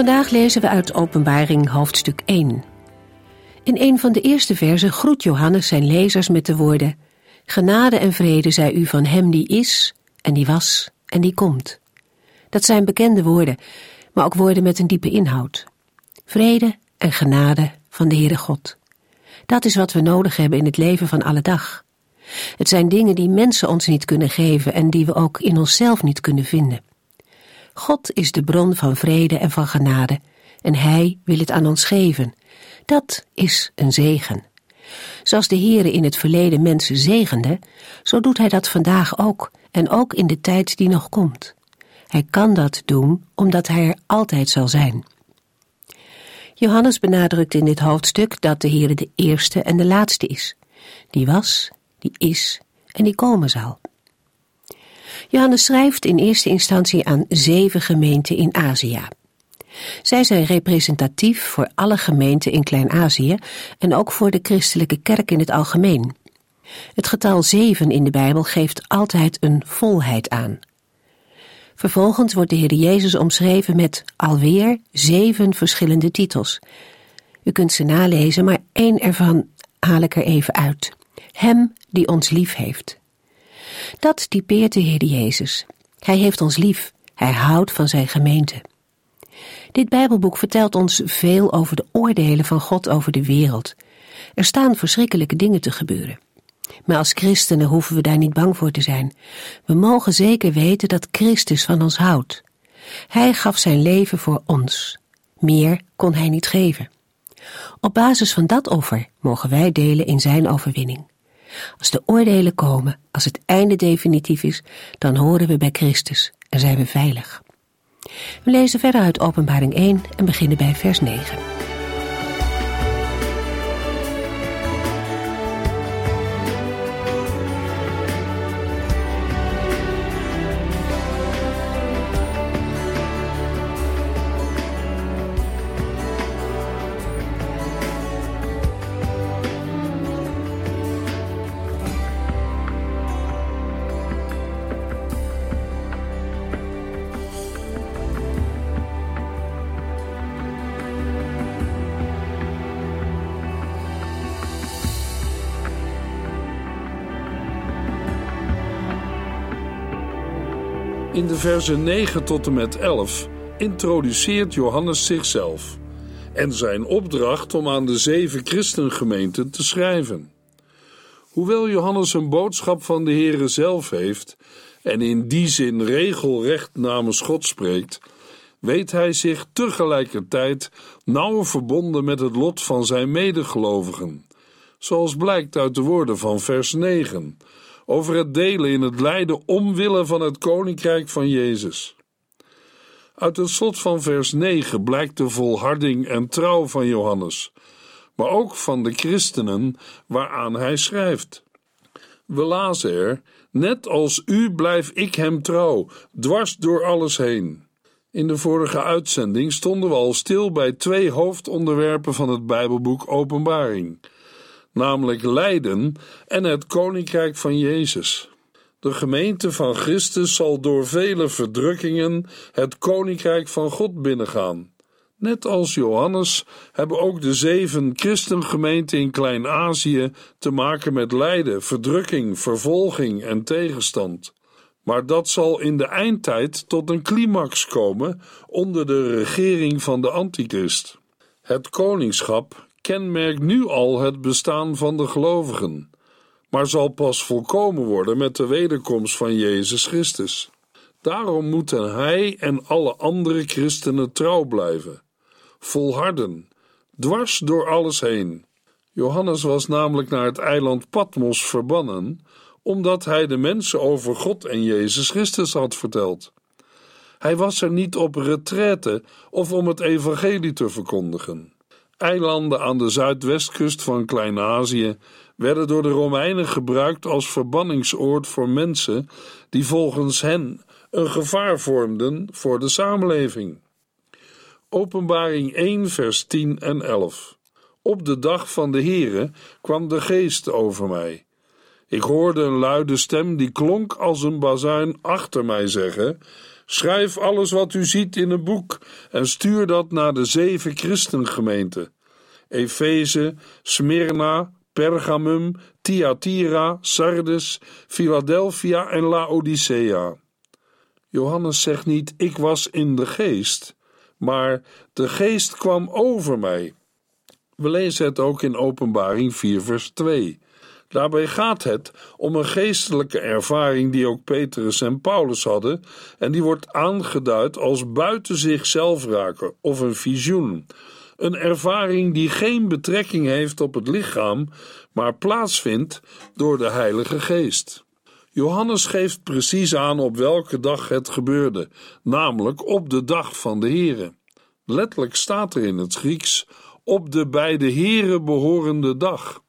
Vandaag lezen we uit Openbaring hoofdstuk 1. In een van de eerste versen groet Johannes zijn lezers met de woorden: Genade en vrede zij u van hem die is, en die was, en die komt. Dat zijn bekende woorden, maar ook woorden met een diepe inhoud. Vrede en genade van de Heere God. Dat is wat we nodig hebben in het leven van alle dag. Het zijn dingen die mensen ons niet kunnen geven en die we ook in onszelf niet kunnen vinden. God is de bron van vrede en van genade en Hij wil het aan ons geven. Dat is een zegen. Zoals de Heere in het verleden mensen zegende, zo doet Hij dat vandaag ook en ook in de tijd die nog komt. Hij kan dat doen omdat Hij er altijd zal zijn. Johannes benadrukt in dit hoofdstuk dat de Heere de eerste en de laatste is. Die was, die is en die komen zal. Johannes schrijft in eerste instantie aan zeven gemeenten in Azië. Zij zijn representatief voor alle gemeenten in Klein-Azië en ook voor de christelijke kerk in het algemeen. Het getal zeven in de Bijbel geeft altijd een volheid aan. Vervolgens wordt de Heer Jezus omschreven met alweer zeven verschillende titels. U kunt ze nalezen, maar één ervan haal ik er even uit. Hem die ons lief heeft. Dat typeert de Heer Jezus. Hij heeft ons lief, hij houdt van zijn gemeente. Dit Bijbelboek vertelt ons veel over de oordelen van God over de wereld. Er staan verschrikkelijke dingen te gebeuren. Maar als christenen hoeven we daar niet bang voor te zijn. We mogen zeker weten dat Christus van ons houdt. Hij gaf zijn leven voor ons. Meer kon hij niet geven. Op basis van dat offer mogen wij delen in zijn overwinning. Als de oordelen komen, als het einde definitief is, dan horen we bij Christus en zijn we veilig. We lezen verder uit Openbaring 1 en beginnen bij vers 9. In de versen 9 tot en met 11 introduceert Johannes zichzelf en zijn opdracht om aan de zeven christengemeenten te schrijven. Hoewel Johannes een boodschap van de Heere zelf heeft en in die zin regelrecht namens God spreekt, weet hij zich tegelijkertijd nauw verbonden met het lot van zijn medegelovigen, zoals blijkt uit de woorden van vers 9 over het delen in het lijden omwille van het koninkrijk van Jezus. Uit het slot van vers 9 blijkt de volharding en trouw van Johannes, maar ook van de christenen waaraan hij schrijft. We lazen er: Net als u blijf ik hem trouw, dwars door alles heen. In de vorige uitzending stonden we al stil bij twee hoofdonderwerpen van het Bijbelboek Openbaring namelijk lijden en het koninkrijk van Jezus. De gemeente van Christus zal door vele verdrukkingen het koninkrijk van God binnengaan. Net als Johannes hebben ook de zeven christengemeenten in Klein-Azië te maken met lijden, verdrukking, vervolging en tegenstand. Maar dat zal in de eindtijd tot een climax komen onder de regering van de Antichrist. Het koningschap kenmerkt nu al het bestaan van de gelovigen, maar zal pas volkomen worden met de wederkomst van Jezus Christus. Daarom moeten hij en alle andere christenen trouw blijven, volharden, dwars door alles heen. Johannes was namelijk naar het eiland Patmos verbannen, omdat hij de mensen over God en Jezus Christus had verteld. Hij was er niet op retraite of om het evangelie te verkondigen. Eilanden aan de zuidwestkust van Klein-Azië werden door de Romeinen gebruikt als verbanningsoord voor mensen die volgens hen een gevaar vormden voor de samenleving. Openbaring 1, vers 10 en 11. Op de dag van de Heere kwam de geest over mij. Ik hoorde een luide stem die klonk als een bazuin achter mij zeggen: Schrijf alles wat u ziet in een boek en stuur dat naar de zeven christengemeenten: Efeze, Smyrna, Pergamum, Thyatira, Sardes, Philadelphia en Laodicea. Johannes zegt niet: Ik was in de geest, maar de geest kwam over mij. We lezen het ook in Openbaring 4, vers 2. Daarbij gaat het om een geestelijke ervaring die ook Petrus en Paulus hadden, en die wordt aangeduid als buiten zichzelf raken of een visioen. Een ervaring die geen betrekking heeft op het lichaam, maar plaatsvindt door de Heilige Geest. Johannes geeft precies aan op welke dag het gebeurde, namelijk op de dag van de Here. Letterlijk staat er in het Grieks op de bij de Here behorende dag.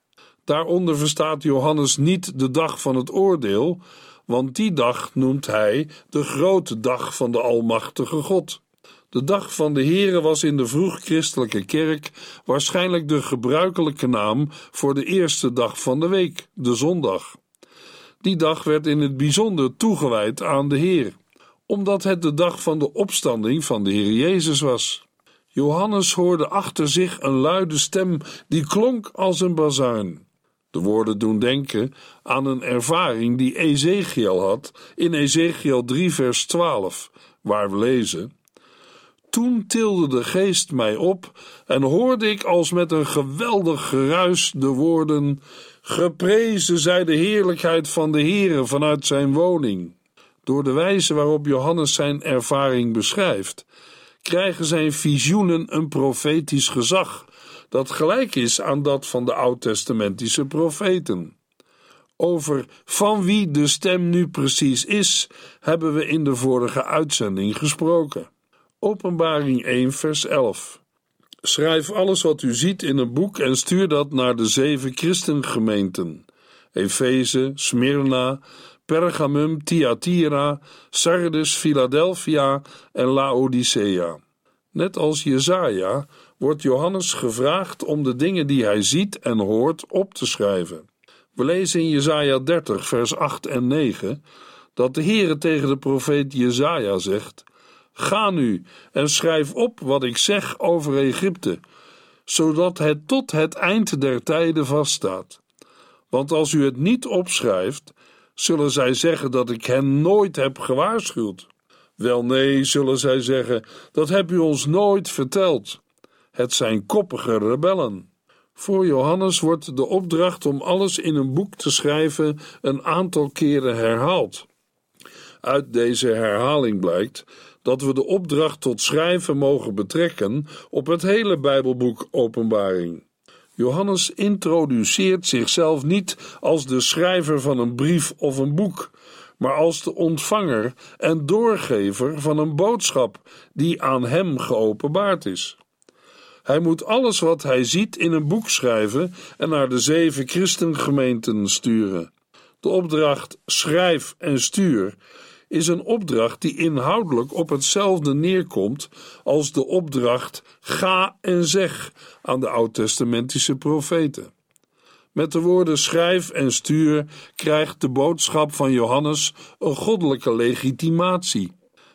Daaronder verstaat Johannes niet de dag van het oordeel, want die dag noemt hij de grote dag van de Almachtige God. De dag van de Here was in de vroeg-christelijke kerk waarschijnlijk de gebruikelijke naam voor de eerste dag van de week, de zondag. Die dag werd in het bijzonder toegewijd aan de Heer, omdat het de dag van de opstanding van de Heer Jezus was. Johannes hoorde achter zich een luide stem die klonk als een bazuin. De woorden doen denken aan een ervaring die Ezekiel had in Ezekiel 3, vers 12, waar we lezen: Toen tilde de geest mij op en hoorde ik als met een geweldig geruis de woorden: Geprezen zij de heerlijkheid van de Heere vanuit zijn woning. Door de wijze waarop Johannes zijn ervaring beschrijft, krijgen zijn visioenen een profetisch gezag dat gelijk is aan dat van de oud-testamentische profeten. Over van wie de stem nu precies is, hebben we in de vorige uitzending gesproken. Openbaring 1, vers 11. Schrijf alles wat u ziet in een boek en stuur dat naar de zeven christengemeenten: Efeze, Smyrna, Pergamum, Thyatira, Sardes, Philadelphia en Laodicea. Net als Jezaja wordt Johannes gevraagd om de dingen die hij ziet en hoort op te schrijven. We lezen in Jesaja 30 vers 8 en 9 dat de Heere tegen de profeet Jezaja zegt: Ga nu en schrijf op wat ik zeg over Egypte, zodat het tot het eind der tijden vaststaat. Want als u het niet opschrijft, zullen zij zeggen dat ik hen nooit heb gewaarschuwd. Wel nee, zullen zij zeggen, dat heb u ons nooit verteld. Het zijn koppige rebellen. Voor Johannes wordt de opdracht om alles in een boek te schrijven een aantal keren herhaald. Uit deze herhaling blijkt dat we de opdracht tot schrijven mogen betrekken op het hele Bijbelboek Openbaring. Johannes introduceert zichzelf niet als de schrijver van een brief of een boek, maar als de ontvanger en doorgever van een boodschap die aan hem geopenbaard is. Hij moet alles wat hij ziet in een boek schrijven en naar de zeven christengemeenten sturen. De opdracht schrijf en stuur is een opdracht die inhoudelijk op hetzelfde neerkomt als de opdracht ga en zeg aan de oud-testamentische profeten. Met de woorden schrijf en stuur krijgt de boodschap van Johannes een goddelijke legitimatie.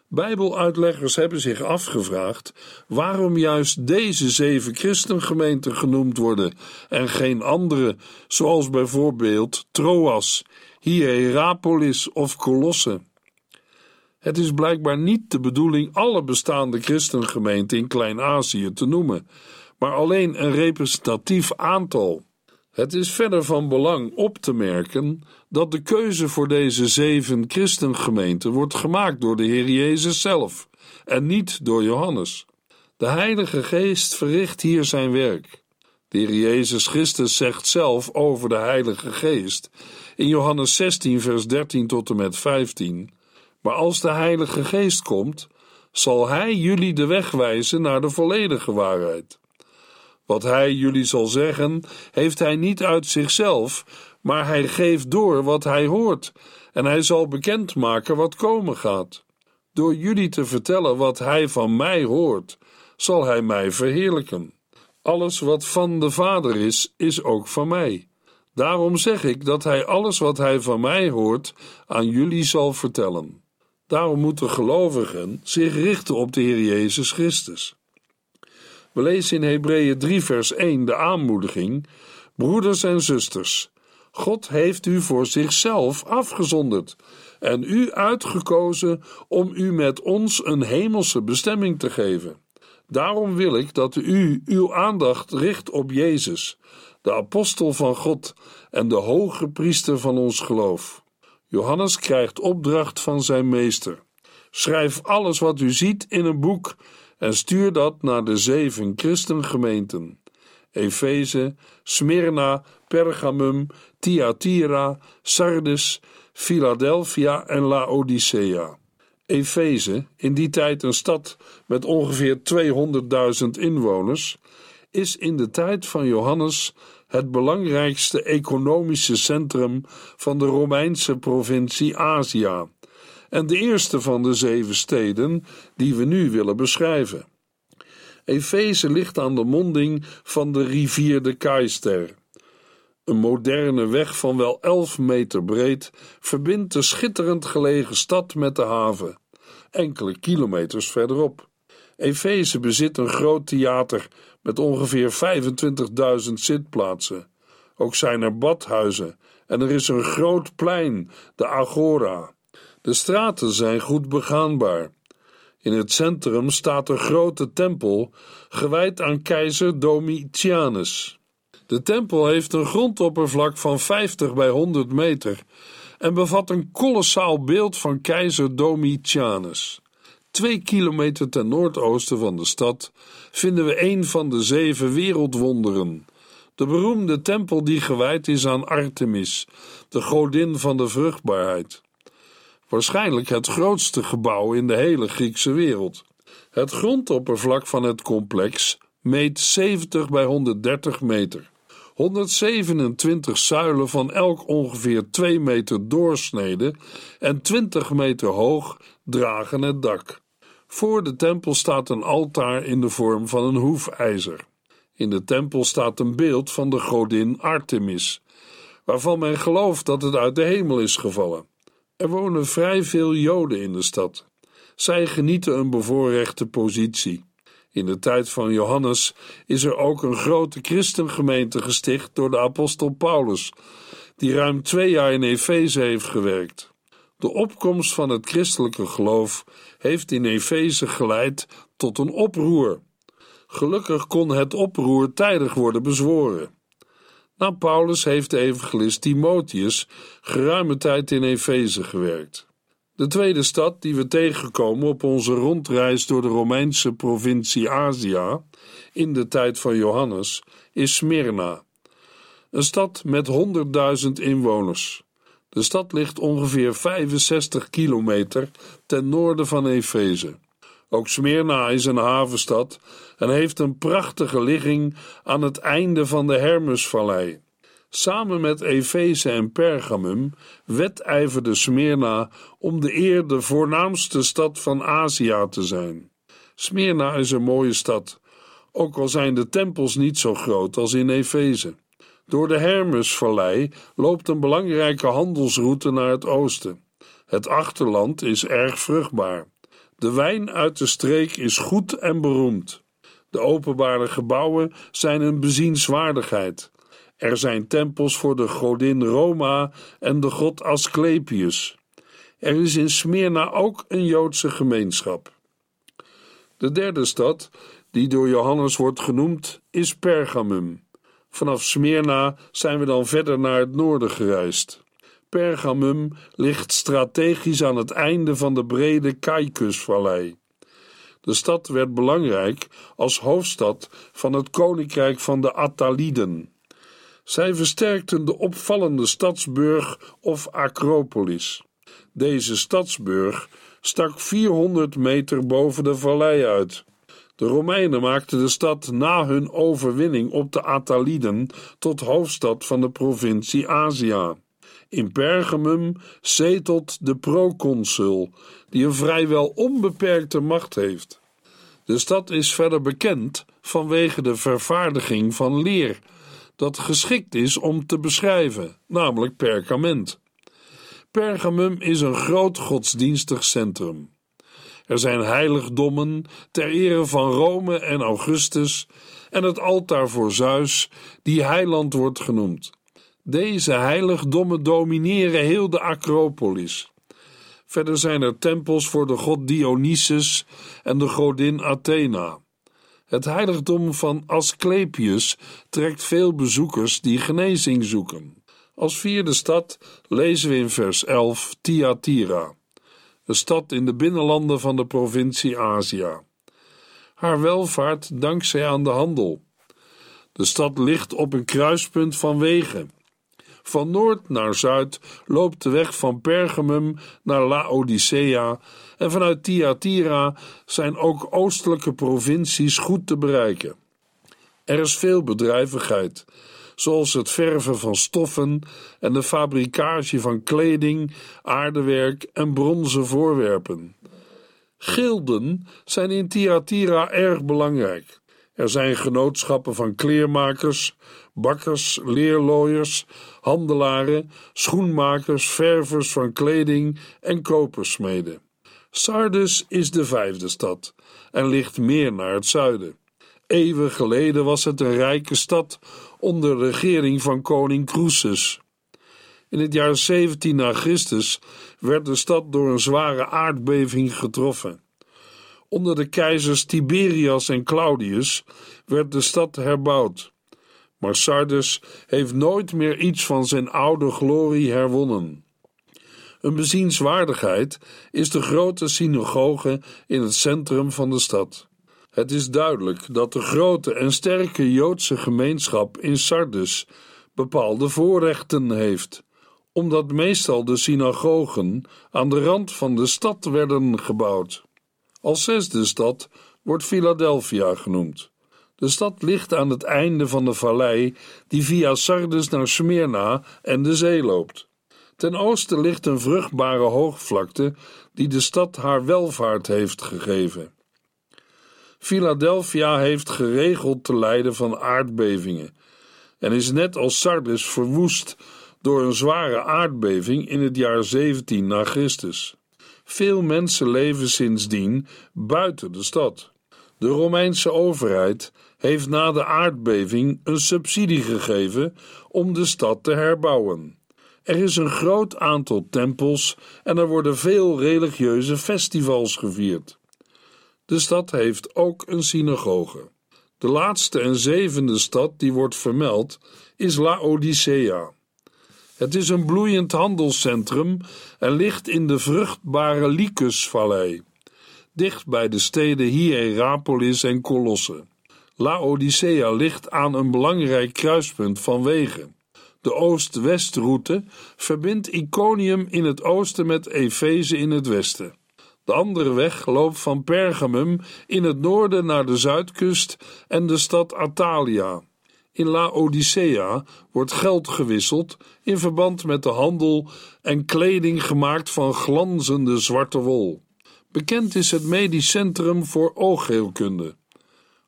Bijbeluitleggers hebben zich afgevraagd waarom juist deze zeven christengemeenten genoemd worden en geen andere, zoals bijvoorbeeld Troas, Hierapolis of Colosse. Het is blijkbaar niet de bedoeling alle bestaande christengemeenten in Klein-Azië te noemen, maar alleen een representatief aantal. Het is verder van belang op te merken dat de keuze voor deze zeven christengemeenten wordt gemaakt door de Heer Jezus zelf en niet door Johannes. De Heilige Geest verricht hier zijn werk. De Heer Jezus Christus zegt zelf over de Heilige Geest in Johannes 16, vers 13 tot en met 15: Maar als de Heilige Geest komt, zal Hij jullie de weg wijzen naar de volledige waarheid. Wat Hij jullie zal zeggen, heeft Hij niet uit zichzelf, maar Hij geeft door wat Hij hoort, en Hij zal bekendmaken wat komen gaat. Door jullie te vertellen wat Hij van mij hoort, zal Hij mij verheerlijken. Alles wat van de Vader is, is ook van mij. Daarom zeg ik dat Hij alles wat Hij van mij hoort aan jullie zal vertellen. Daarom moeten gelovigen zich richten op de Heer Jezus Christus. We lezen in Hebreeën 3, vers 1 de aanmoediging: Broeders en zusters, God heeft u voor zichzelf afgezonderd en u uitgekozen om u met ons een hemelse bestemming te geven. Daarom wil ik dat u uw aandacht richt op Jezus, de apostel van God en de hoge priester van ons geloof. Johannes krijgt opdracht van zijn meester. Schrijf alles wat u ziet in een boek en stuur dat naar de zeven christengemeenten: Efeze, Smyrna, Pergamum, Thyatira, Sardes, Philadelphia en Laodicea. Efeze, in die tijd een stad met ongeveer 200.000 inwoners, is in de tijd van Johannes het belangrijkste economische centrum van de Romeinse provincie Azië en de eerste van de zeven steden die we nu willen beschrijven. Efeze ligt aan de monding van de rivier de Keister. Een moderne weg van wel 11 meter breed verbindt de schitterend gelegen stad met de haven, enkele kilometers verderop. Efeze bezit een groot theater met ongeveer 25.000 zitplaatsen. Ook zijn er badhuizen en er is een groot plein, de Agora. De straten zijn goed begaanbaar. In het centrum staat een grote tempel gewijd aan keizer Domitianus. De tempel heeft een grondoppervlak van 50 bij 100 meter en bevat een kolossaal beeld van keizer Domitianus. Twee kilometer ten noordoosten van de stad vinden we een van de zeven wereldwonderen. De beroemde tempel die gewijd is aan Artemis, de godin van de vruchtbaarheid. Waarschijnlijk het grootste gebouw in de hele Griekse wereld. Het grondoppervlak van het complex meet 70 bij 130 meter. 127 zuilen van elk ongeveer 2 meter doorsnede en 20 meter hoog dragen het dak. Voor de tempel staat een altaar in de vorm van een hoefijzer. In de tempel staat een beeld van de godin Artemis, waarvan men gelooft dat het uit de hemel is gevallen. Er wonen vrij veel Joden in de stad. Zij genieten een bevoorrechte positie. In de tijd van Johannes is er ook een grote christengemeente gesticht door de apostel Paulus, die ruim twee jaar in Efeze heeft gewerkt. De opkomst van het christelijke geloof heeft in Efeze geleid tot een oproer. Gelukkig kon het oproer tijdig worden bezworen. Na Paulus heeft de evangelist Timotheus geruime tijd in Efeze gewerkt. De tweede stad die we tegenkomen op onze rondreis door de Romeinse provincie Azië in de tijd van Johannes is Smyrna, een stad met 100.000 inwoners. De stad ligt ongeveer 65 kilometer ten noorden van Efeze. Ook Smyrna is een havenstad en heeft een prachtige ligging aan het einde van de Hermesvallei. Samen met Efeze en Pergamum wedijverde Smyrna om de eer de voornaamste stad van Azië te zijn. Smyrna is een mooie stad, ook al zijn de tempels niet zo groot als in Efeze. Door de Hermesvallei loopt een belangrijke handelsroute naar het oosten. Het achterland is erg vruchtbaar. De wijn uit de streek is goed en beroemd. De openbare gebouwen zijn een bezienswaardigheid. Er zijn tempels voor de godin Roma en de god Asclepius. Er is in Smyrna ook een Joodse gemeenschap. De derde stad, die door Johannes wordt genoemd, is Pergamum. Vanaf Smyrna zijn we dan verder naar het noorden gereisd. Pergamum ligt strategisch aan het einde van de brede Caicusvallei. De stad werd belangrijk als hoofdstad van het koninkrijk van de Attaliden. Zij versterkten de opvallende stadsburg of Acropolis. Deze stadsburg stak 400 meter boven de vallei uit. De Romeinen maakten de stad na hun overwinning op de Ataliden tot hoofdstad van de provincie Asia. In Pergamum zetelt de proconsul, die een vrijwel onbeperkte macht heeft. De stad is verder bekend vanwege de vervaardiging van leer, dat geschikt is om te beschrijven, namelijk perkament. Pergamum is een groot godsdienstig centrum. Er zijn heiligdommen ter ere van Rome en Augustus en het altaar voor Zeus, die heiland wordt genoemd. Deze heiligdommen domineren heel de Acropolis. Verder zijn er tempels voor de god Dionysus en de godin Athena. Het heiligdom van Asclepius trekt veel bezoekers die genezing zoeken. Als vierde stad lezen we in vers 11 Thyatira, een stad in de binnenlanden van de provincie Azië. Haar welvaart dankzij aan de handel. De stad ligt op een kruispunt van wegen. Van noord naar zuid loopt de weg van Pergamum naar Laodicea en vanuit Thyatira zijn ook oostelijke provincies goed te bereiken. Er is veel bedrijvigheid, zoals het verven van stoffen en de fabricage van kleding, aardewerk en bronzen voorwerpen. Gilden zijn in Thyatira erg belangrijk. Er zijn genootschappen van kleermakers, bakkers, leerlooiers, handelaren, schoenmakers, ververs van kleding en kopersmeden. Sardis is de vijfde stad en ligt meer naar het zuiden. Eeuwen geleden was het een rijke stad onder de regering van koning Croesus. In het jaar 17 na Christus werd de stad door een zware aardbeving getroffen. Onder de keizers Tiberias en Claudius werd de stad herbouwd. Maar Sardes heeft nooit meer iets van zijn oude glorie herwonnen. Een bezienswaardigheid is de grote synagoge in het centrum van de stad. Het is duidelijk dat de grote en sterke Joodse gemeenschap in Sardes bepaalde voorrechten heeft, omdat meestal de synagogen aan de rand van de stad werden gebouwd. Als zesde stad wordt Philadelphia genoemd. De stad ligt aan het einde van de vallei die via Sardes naar Smyrna en de zee loopt. Ten oosten ligt een vruchtbare hoogvlakte die de stad haar welvaart heeft gegeven. Philadelphia heeft geregeld te lijden van aardbevingen en is net als Sardes verwoest door een zware aardbeving in het jaar 17 na Christus. Veel mensen leven sindsdien buiten de stad. De Romeinse overheid heeft na de aardbeving een subsidie gegeven om de stad te herbouwen. Er is een groot aantal tempels en er worden veel religieuze festivals gevierd. De stad heeft ook een synagoge. De laatste en zevende stad die wordt vermeld is Laodicea. Het is een bloeiend handelscentrum en ligt in de vruchtbare Lycusvallei, dicht bij de steden Hierapolis en Colosse. Laodicea ligt aan een belangrijk kruispunt van wegen. De oost-westroute verbindt Iconium in het oosten met Efeze in het westen. De andere weg loopt van Pergamum in het noorden naar de zuidkust en de stad Atalia. In Laodicea wordt geld gewisseld in verband met de handel en kleding gemaakt van glanzende zwarte wol. Bekend is het medisch centrum voor oogheelkunde.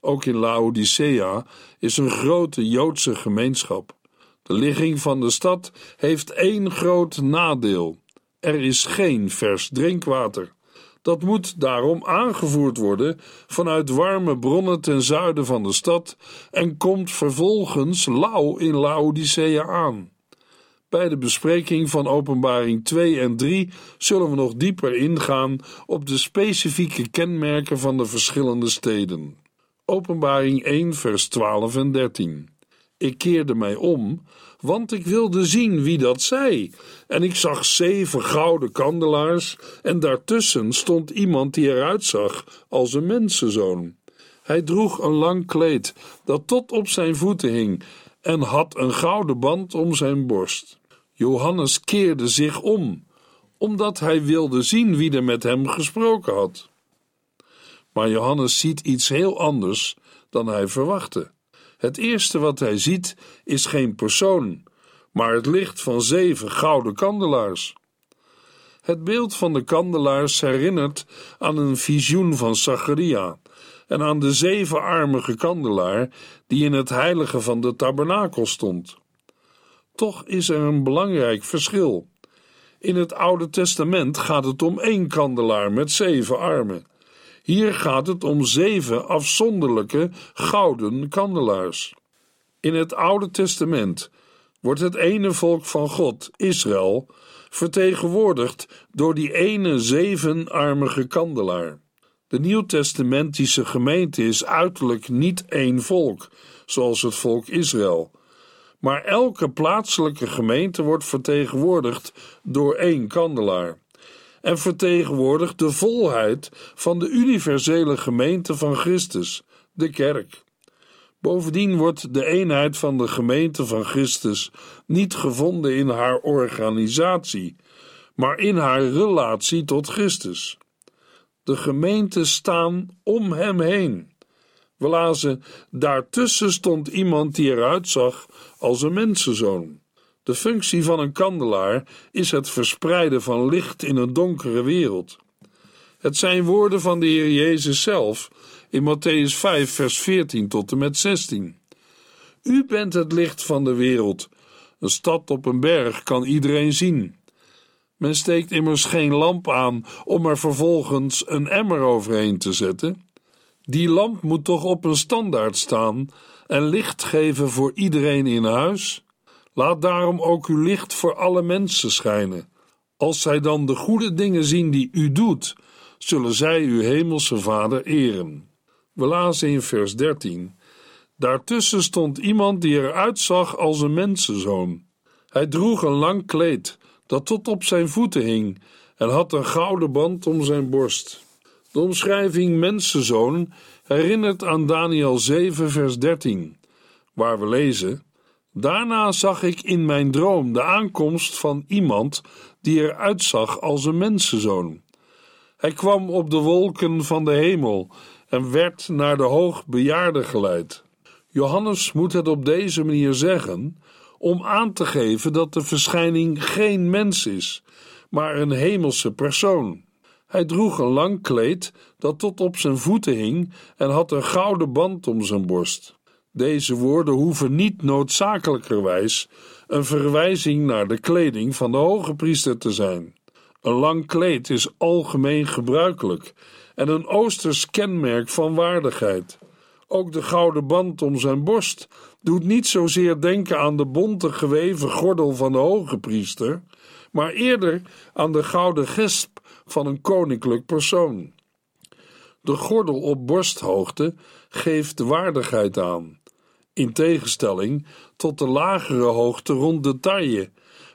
Ook in Laodicea is een grote Joodse gemeenschap. De ligging van de stad heeft één groot nadeel: er is geen vers drinkwater. Dat moet daarom aangevoerd worden vanuit warme bronnen ten zuiden van de stad en komt vervolgens lauw in Laodicea aan. Bij de bespreking van Openbaring 2 en 3 zullen we nog dieper ingaan op de specifieke kenmerken van de verschillende steden. Openbaring 1, vers 12 en 13. Ik keerde mij om, want ik wilde zien wie dat zei. En ik zag zeven gouden kandelaars, en daartussen stond iemand die eruit zag als een mensenzoon. Hij droeg een lang kleed dat tot op zijn voeten hing, en had een gouden band om zijn borst. Johannes keerde zich om, omdat hij wilde zien wie er met hem gesproken had. Maar Johannes ziet iets heel anders dan hij verwachtte. Het eerste wat hij ziet is geen persoon, maar het licht van zeven gouden kandelaars. Het beeld van de kandelaars herinnert aan een visioen van Zacharia en aan de zevenarmige kandelaar die in het heilige van de tabernakel stond. Toch is er een belangrijk verschil. In het Oude Testament gaat het om één kandelaar met zeven armen. Hier gaat het om zeven afzonderlijke gouden kandelaars. In het Oude Testament wordt het ene volk van God, Israël, vertegenwoordigd door die ene zevenarmige kandelaar. De Nieuwtestamentische gemeente is uiterlijk niet één volk, zoals het volk Israël, maar elke plaatselijke gemeente wordt vertegenwoordigd door één kandelaar en vertegenwoordigt de volheid van de universele gemeente van Christus, de kerk. Bovendien wordt de eenheid van de gemeente van Christus niet gevonden in haar organisatie, maar in haar relatie tot Christus. De gemeenten staan om hem heen. We lazen: daartussen stond iemand die eruit zag als een mensenzoon. De functie van een kandelaar is het verspreiden van licht in een donkere wereld. Het zijn woorden van de Heer Jezus zelf in Matthäus 5, vers 14 tot en met 16. U bent het licht van de wereld. Een stad op een berg kan iedereen zien. Men steekt immers geen lamp aan om er vervolgens een emmer overheen te zetten. Die lamp moet toch op een standaard staan en licht geven voor iedereen in huis? Laat daarom ook uw licht voor alle mensen schijnen. Als zij dan de goede dingen zien die u doet, zullen zij uw hemelse Vader eren. We lazen in vers 13. Daartussen stond iemand die eruit zag als een mensenzoon. Hij droeg een lang kleed dat tot op zijn voeten hing en had een gouden band om zijn borst. De omschrijving mensenzoon herinnert aan Daniel 7, vers 13, waar we lezen: Daarna zag ik in mijn droom de aankomst van iemand die eruit zag als een mensenzoon. Hij kwam op de wolken van de hemel en werd naar de hoogbejaarde geleid. Johannes moet het op deze manier zeggen om aan te geven dat de verschijning geen mens is, maar een hemelse persoon. Hij droeg een lang kleed dat tot op zijn voeten hing en had een gouden band om zijn borst. Deze woorden hoeven niet noodzakelijkerwijs een verwijzing naar de kleding van de hoge priester te zijn. Een lang kleed is algemeen gebruikelijk en een oosters kenmerk van waardigheid. Ook de gouden band om zijn borst doet niet zozeer denken aan de bonte geweven gordel van de hoge priester, maar eerder aan de gouden gesp van een koninklijk persoon. De gordel op borsthoogte geeft waardigheid aan, in tegenstelling tot de lagere hoogte rond de taille,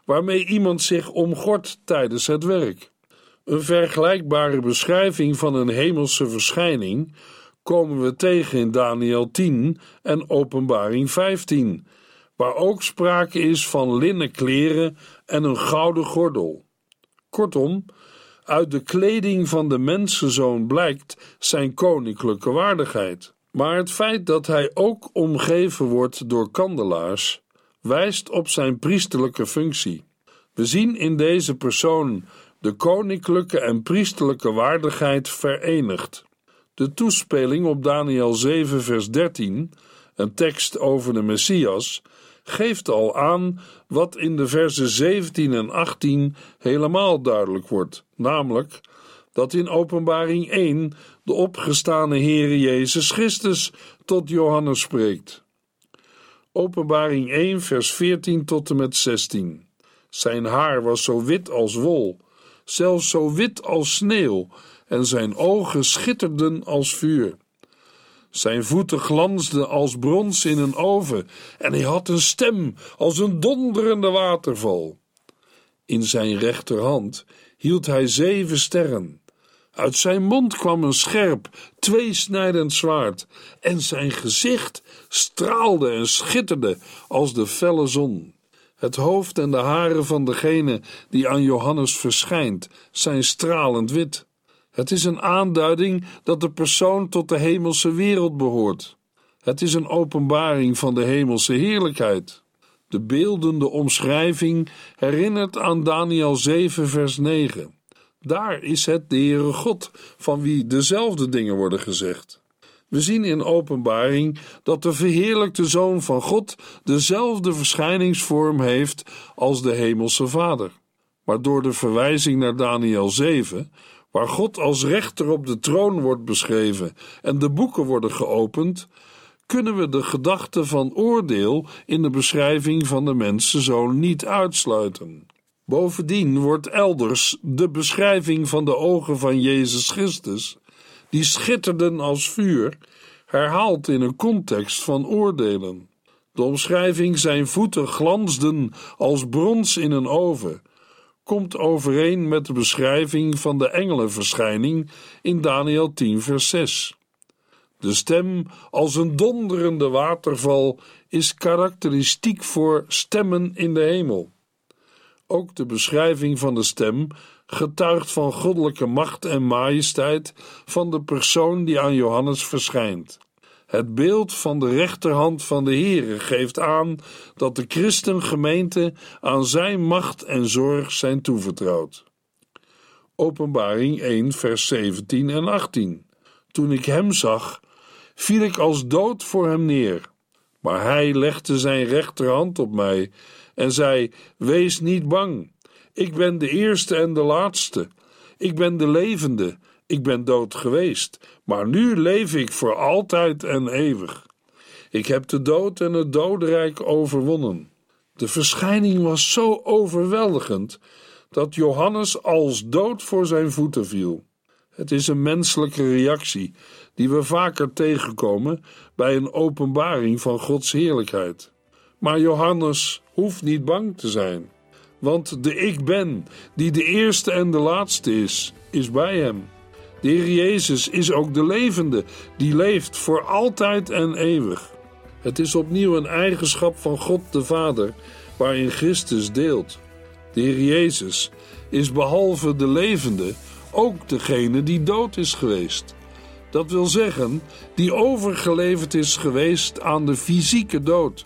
waarmee iemand zich omgort tijdens het werk. Een vergelijkbare beschrijving van een hemelse verschijning komen we tegen in Daniel 10 en Openbaring 15, waar ook sprake is van linnen kleren en een gouden gordel. Kortom, uit de kleding van de mensenzoon blijkt zijn koninklijke waardigheid. Maar het feit dat hij ook omgeven wordt door kandelaars wijst op zijn priesterlijke functie. We zien in deze persoon de koninklijke en priesterlijke waardigheid verenigd. De toespeling op Daniel 7, vers 13, een tekst over de Messias, geeft al aan wat in de versen 17 en 18 helemaal duidelijk wordt, namelijk dat in Openbaring 1 de opgestane Heere Jezus Christus tot Johannes spreekt. Openbaring 1, vers 14 tot en met 16. Zijn haar was zo wit als wol, zelfs zo wit als sneeuw, en zijn ogen schitterden als vuur. Zijn voeten glansden als brons in een oven, en hij had een stem als een donderende waterval. In zijn rechterhand hield hij zeven sterren. Uit zijn mond kwam een scherp, tweesnijdend zwaard, en zijn gezicht straalde en schitterde als de felle zon. Het hoofd en de haren van degene die aan Johannes verschijnt zijn stralend wit. Het is een aanduiding dat de persoon tot de hemelse wereld behoort. Het is een openbaring van de hemelse heerlijkheid. De beeldende omschrijving herinnert aan Daniel 7, vers 9. Daar is het de Heere God, van wie dezelfde dingen worden gezegd. We zien in openbaring dat de verheerlijkte Zoon van God dezelfde verschijningsvorm heeft als de Hemelse Vader. Maar door de verwijzing naar Daniel 7, waar God als rechter op de troon wordt beschreven en de boeken worden geopend, kunnen we de gedachte van oordeel in de beschrijving van de mensenzoon niet uitsluiten. Bovendien wordt elders de beschrijving van de ogen van Jezus Christus, die schitterden als vuur, herhaald in een context van oordelen. De omschrijving zijn voeten glansden als brons in een oven, komt overeen met de beschrijving van de engelenverschijning in Daniel 10, vers 6. De stem als een donderende waterval is karakteristiek voor stemmen in de hemel. Ook de beschrijving van de stem getuigt van goddelijke macht en majesteit van de persoon die aan Johannes verschijnt. Het beeld van de rechterhand van de Heere geeft aan dat de christengemeente aan zijn macht en zorg zijn toevertrouwd. Openbaring 1, vers 17 en 18. Toen ik hem zag, viel ik als dood voor hem neer. Maar hij legde zijn rechterhand op mij en zei: Wees niet bang. Ik ben de eerste en de laatste. Ik ben de levende. Ik ben dood geweest, maar nu leef ik voor altijd en eeuwig. Ik heb de dood en het dodenrijk overwonnen. De verschijning was zo overweldigend dat Johannes als dood voor zijn voeten viel. Het is een menselijke reactie die we vaker tegenkomen bij een openbaring van Gods heerlijkheid. Maar Johannes hoeft niet bang te zijn, want de Ik Ben, die de eerste en de laatste is, is bij hem. De Heer Jezus is ook de levende, die leeft voor altijd en eeuwig. Het is opnieuw een eigenschap van God de Vader, waarin Christus deelt. De Heer Jezus is behalve de levende ook degene die dood is geweest. Dat wil zeggen, die overgeleverd is geweest aan de fysieke dood.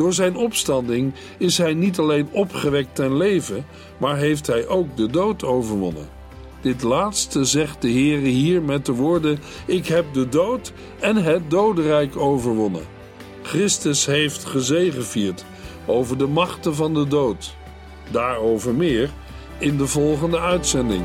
Door zijn opstanding is hij niet alleen opgewekt ten leven, maar heeft hij ook de dood overwonnen. Dit laatste zegt de Heere hier met de woorden: Ik heb de dood en het dodenrijk overwonnen. Christus heeft gezegevierd over de machten van de dood. Daarover meer in de volgende uitzending.